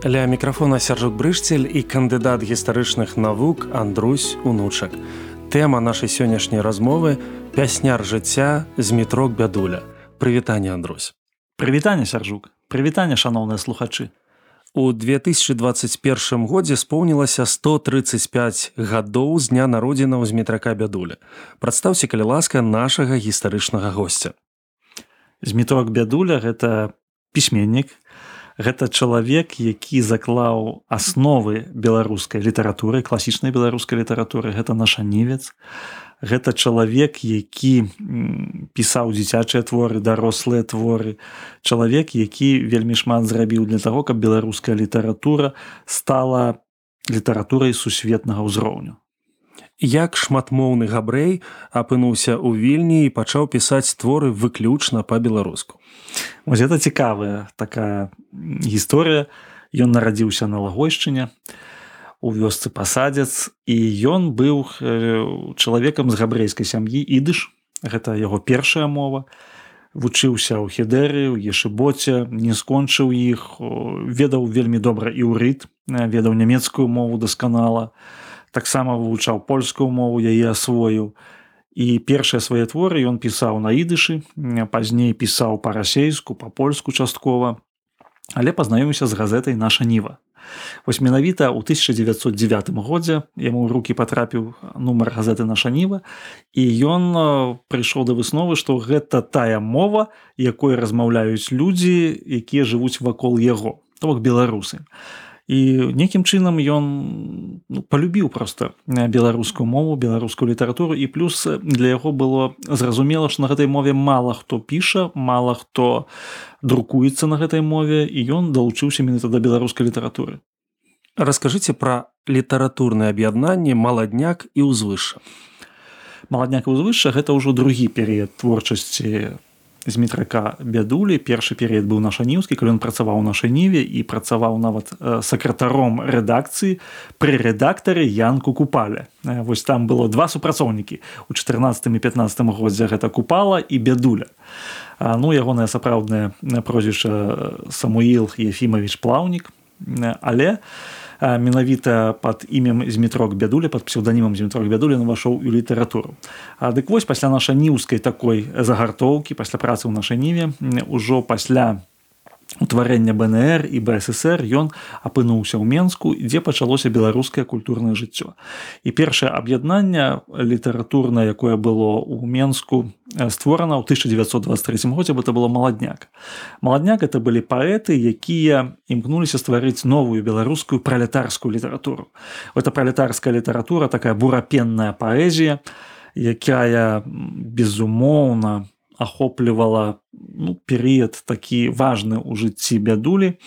Ля мікрафона сяржук брышцель і кандыдат гістарычных навук Андрусь унучак. Тэма нашай сённяшняй размовы пясняр жыцця з метрок бядуля. Прывітанне Андрусь. Прывітанне сяржук. Прывітанне шаноўныя слухачы. У 2021 годзе споўнілася 135 гадоў з дня народзінаў з метрака бядуля. Прадстаўся калі ласка нашага гістарычнага госця. З метрок бядуля гэта пісьменнік, гэта чалавек які заклаў асновы беларускай літаратуры класічнай беларускай літаратуры гэта наша невец гэта чалавек які пісаў дзіцячыя творы дарослыя творы. Чалавек які вельмі шмат зрабіў для таго каб беларуская літаратура стала літаратурай сусветнага ўзроўню як шматмоўны габрэй апынуўся ў вільні і пачаў пісаць творы выключна па-беларуску. Вось это цікавая такая гісторыя. Ён нарадзіўся на лагойшчыне у вёсцы пасадзец і ён быў чалавекам з габрэйскай сям'і ідыш. Гэта яго першая мова. Вучыўся ў хедеры ў ешыбоце не скончыў іх ведаў вельмі добра іўрыт ведаў нямецкую мову дасканала таксама вывучаў польскую мову яе асвоіў. І першыя свае творы ён пісаў на ідышы пазней пісаў па-расейску па-польску часткова але пазнаёміся з газетай наша ніва вось менавіта ў 1909 годзе яму ў руки патрапіў нумар газеты наша ніва і ён прыйшоў да высновы што гэта тая мова якой размаўляюць людзі якія жывуць вакол яго то бок беларусы. І нейкім чынам ён ну, полюбіў просто беларускую мову беларускую літаратуру і плюс для яго было зразумела што на гэтай мове мала хто піша мала хто друкуецца на гэтай мове і ён далучыўся менавіта да беларускай літаратуры расскажыце пра літаратурнае аб'яднанне маладняк і ўзвышша маладняк узвышша гэта ўжо другі перыяд творчасці з метрака бядулі. Першы перыяд быў наша ніўскі калі ён працаваў наша ніве і працаваў нават сакратаром рэдакцыі пры рэдактары янку купаля вось там было два супрацоўнікі. У 14 і 15 годзе гэта купала і бядуля. Ну ягонае сапраўднае прозвішча самуіл ефімович плаўнік але у менавіта под імем зметрок бядуля под псевданімам зметрок бядуля увайшоў у літаратуру. Дык вось пасля наша ніўскай такой загартоўкі пасля працы ў нашай ніве ўжо пасля утварэння бнр і бСр ён апынуўся ў менску дзе пачалося беларускае культурнае жыццё. І першае аб'яднанне літаратурнае якое было ў менску створана ў 1923 годзе бы это было маладняк маладняк это былі паэты якія імкнуліся стварыць новую беларускую пралетарскую літаратуру. Это пралетарская літаратура такая бурапенная паэзія якая безумоўна ахоплівала ну, перыяд такі важны ў жыцці бядулі.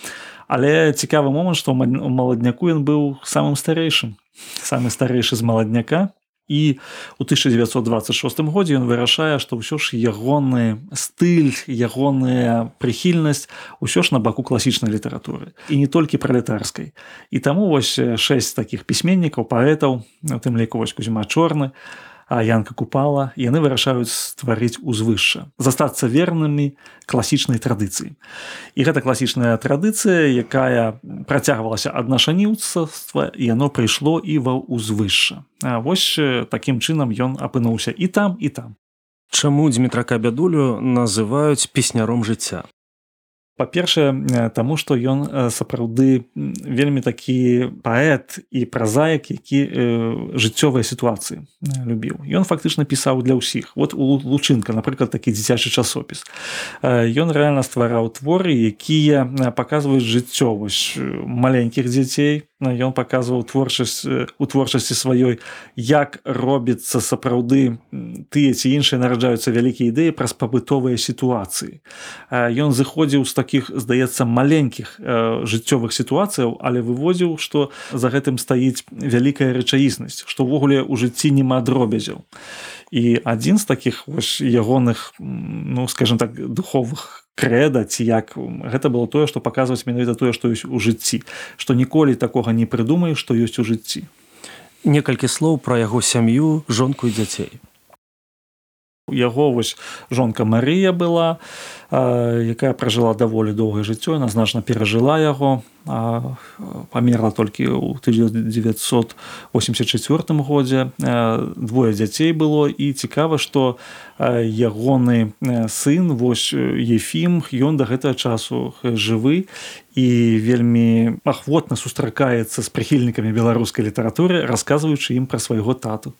Але цікавы момант што маладняку ён быў самым старэйшым. Самы старэйшы з маладняка і у 1926 годзе ён вырашае што ўсё ж ягоны стыль ягоная прыхільнасць усё ж на баку класічнай літаратуры. І не толькі пралетарскай. І таму вось шэсць такіх пісьменнікаў паэтаў у тым ліку вось кузьма чорны а янка купала яны вырашаюць стварыць узвышша застацца вернымі класічнай традыцыі. І гэта класічная традыцыя якая працягвалася ад нашаніўцаства яно прыйшло і ва ўзвышша. Вось такім чынам ён апынуўся і там і там. Чаму Дмітрака бядулю называюць песняром жыцця па-першае таму што ён сапраўды вельмі такі паэт і празаек які э, жыццёвыя сітуацыі любіў. Ён фактычна пісаў для ўсіх. Вот у лучынка напрыклад такі дзіцячы часопіс. Ён рэальна ствараў творы якія паказваюць жыццё вось маленькіх дзяцей ён паказваў творчасць у творчасці сваёй як робіцца сапраўды тыя ці іншыя нараджаюцца вялікія ідэі праз пабытовыя сітуацыі. Ён зыходзіў з такіх здаецца маленькіх жыццёвых сітуацыяў але вывозіў што за гэтым стаіць вялікая рэчаіснасць што ўвогуле ў жыцці нема дробязяў. І адзін з такіх вось ягоных ну скажем так духовых крэда ці як гэта было тое што паказваць менавіта тое што ёсць у жыцці што ніколі такога не прыдумаю што ёсць у жыцці. Некалькі слоў пра яго сям'ю жонку і дзяцей яго вось жонка Марыя была якая пражыла даволі доўгае жыццё яна значна перажыла яго памерла толькі ў 1984 годзе. Двое дзяцей было і цікава што ягоны сын вось ефім ён да гэтага часу жывы і вельмі ахвотна сустракаецца з прыхільнікамі беларускай літаратуры расказваючы ім пра свайго тату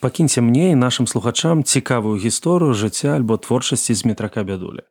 пакіньце мне і нашим слухачам цікавую гісторыю жыцця альбо творчасці з метрака бядуля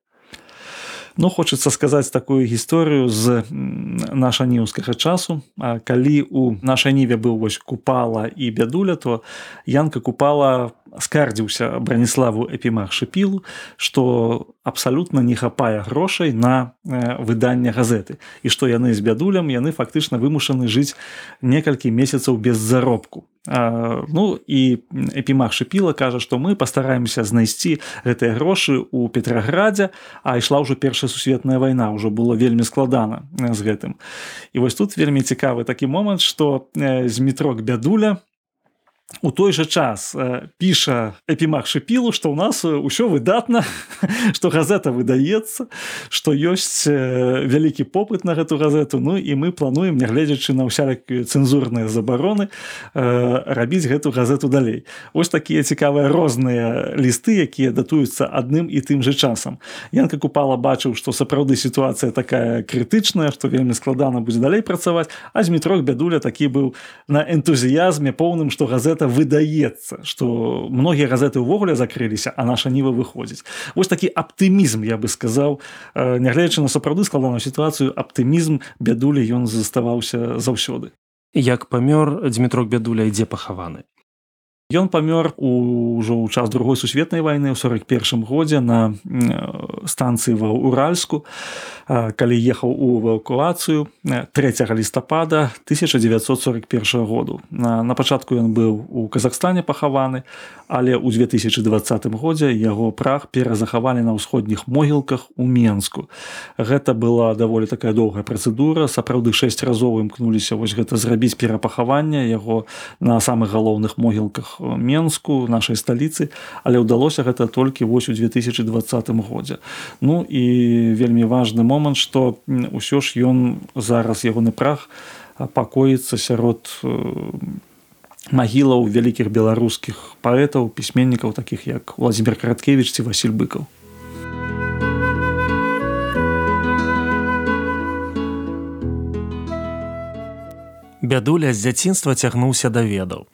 Ну хочацца сказаць такую гісторыю з наша ніўскага часу. Калі у нашай ніве быў вось купала і бядуля то янка купала скардзіўся браніславу эпімах шыпілу што абсалютна не хапае грошай на выданне газеты. І што яны з бядулям яны фактычна вымушаны жыць некалькі месяцаў без заробку. А, ну і эпімах шыпіла кажа што мы пастараемся знайсці гэтыя грошы ў петраградзе а ішла ўжо першая сусветная вайна ўжо было вельмі складана з гэтым. І вось тут вельмі цікавы такі момант што з метрок бядуля у той жа час піша эпімах шыпілу што ў нас ўсё выдатна што газета выдаецца што ёсць вялікі попыт на гэту газету. Ну і мы плануем нягледзячы на ўсялякія цэнзурныя забароны рабіць гэту газету далей. Вось такія цікавыя розныя лісты якія датуюцца адным і тым же часам. Янка купала бачыў што сапраўды сітуацыя такая крытычная што вельмі складана будзе далей працаваць а з метрок бядуля такі быў на энтузіязме поўным што газета газета выдаецца что многія газеты ўвогуле закрыліся а наша ніва выходзіць. Вось такі аптымізм я бы сказаў. Нягледзячы на сапраўды складаную сітуацыю аптымізм бядулі ён заставаўся заўсёды. Як памёр дзьмітрок бядуля ідзе пахаваны Ён памёр ўжо ў час другой сусветнай вайны ў 41 годзе на станцыі ва уральску. Калі ехаў у эвакуацыю 3 лістапада 1941 году. На, на пачатку ён быў у Казахстане пахаваны але ў 2020 годзе яго прах перазахавалі на ўсходніх могілках у менску. Гэта была даволі такая доўгая працэдура. Сапраўды 6 разоў імкнуліся вось гэта зрабіць перапахаванне яго на самых галоўных могілках менску нашай сталіцы але ўдалося гэта толькі вось у 2020 годзе. Ну і вельмі важны момант что ўсё ж ён зараз ягоны прах пакоіцца сярод магілаў вялікіх беларускіх паэтаў пісьменнікаў таких як владимир караткевич ці василь быкаў. Бядуля з дзяцінства цягнуўся да ведаў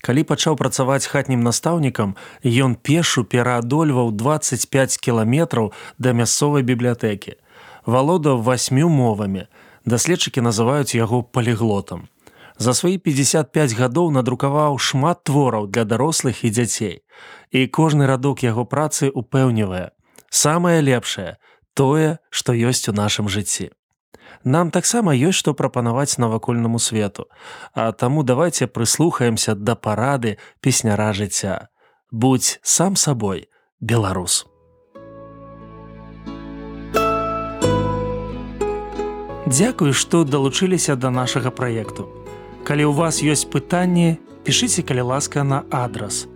Калі пачаў працаваць хатнім настаўнікам, ён пешу пераадольваў 25 кіламетраў да мясцовай бібліятэкі. Валодаў васьмю мовамі. Даследчыкі называюць яго паліглотам. За свае 55 гадоў надрукаваў шмат твораў для дарослых і дзяцей. І кожны радок яго працы упэўнівае: самае лепшае тое, што ёсць у нашым жыцці нам таксама ёсць што прапанаваць навакольнаму свету. А таму давайте прыслухаемся да парады песняра жыцця. Будь сам сабой беларус. Дякую што далучыліся да нашага праекту. Калі ў вас ёсць пытанні пішыце калі ласка на адрас.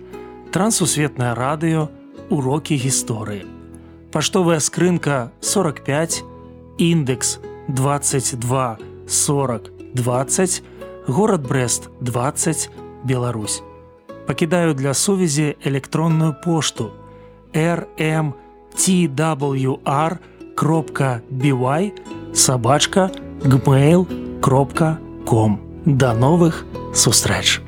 Трансусветнае радыё урокі гісторыі. Паштовая скрынка 45 індекс 1 22 40 20 город брест 20 беларусь. Пакідаю для сувязі электронную пошту rmtwr кропка бівай сабачка gmail кропка ком да новых сустрэч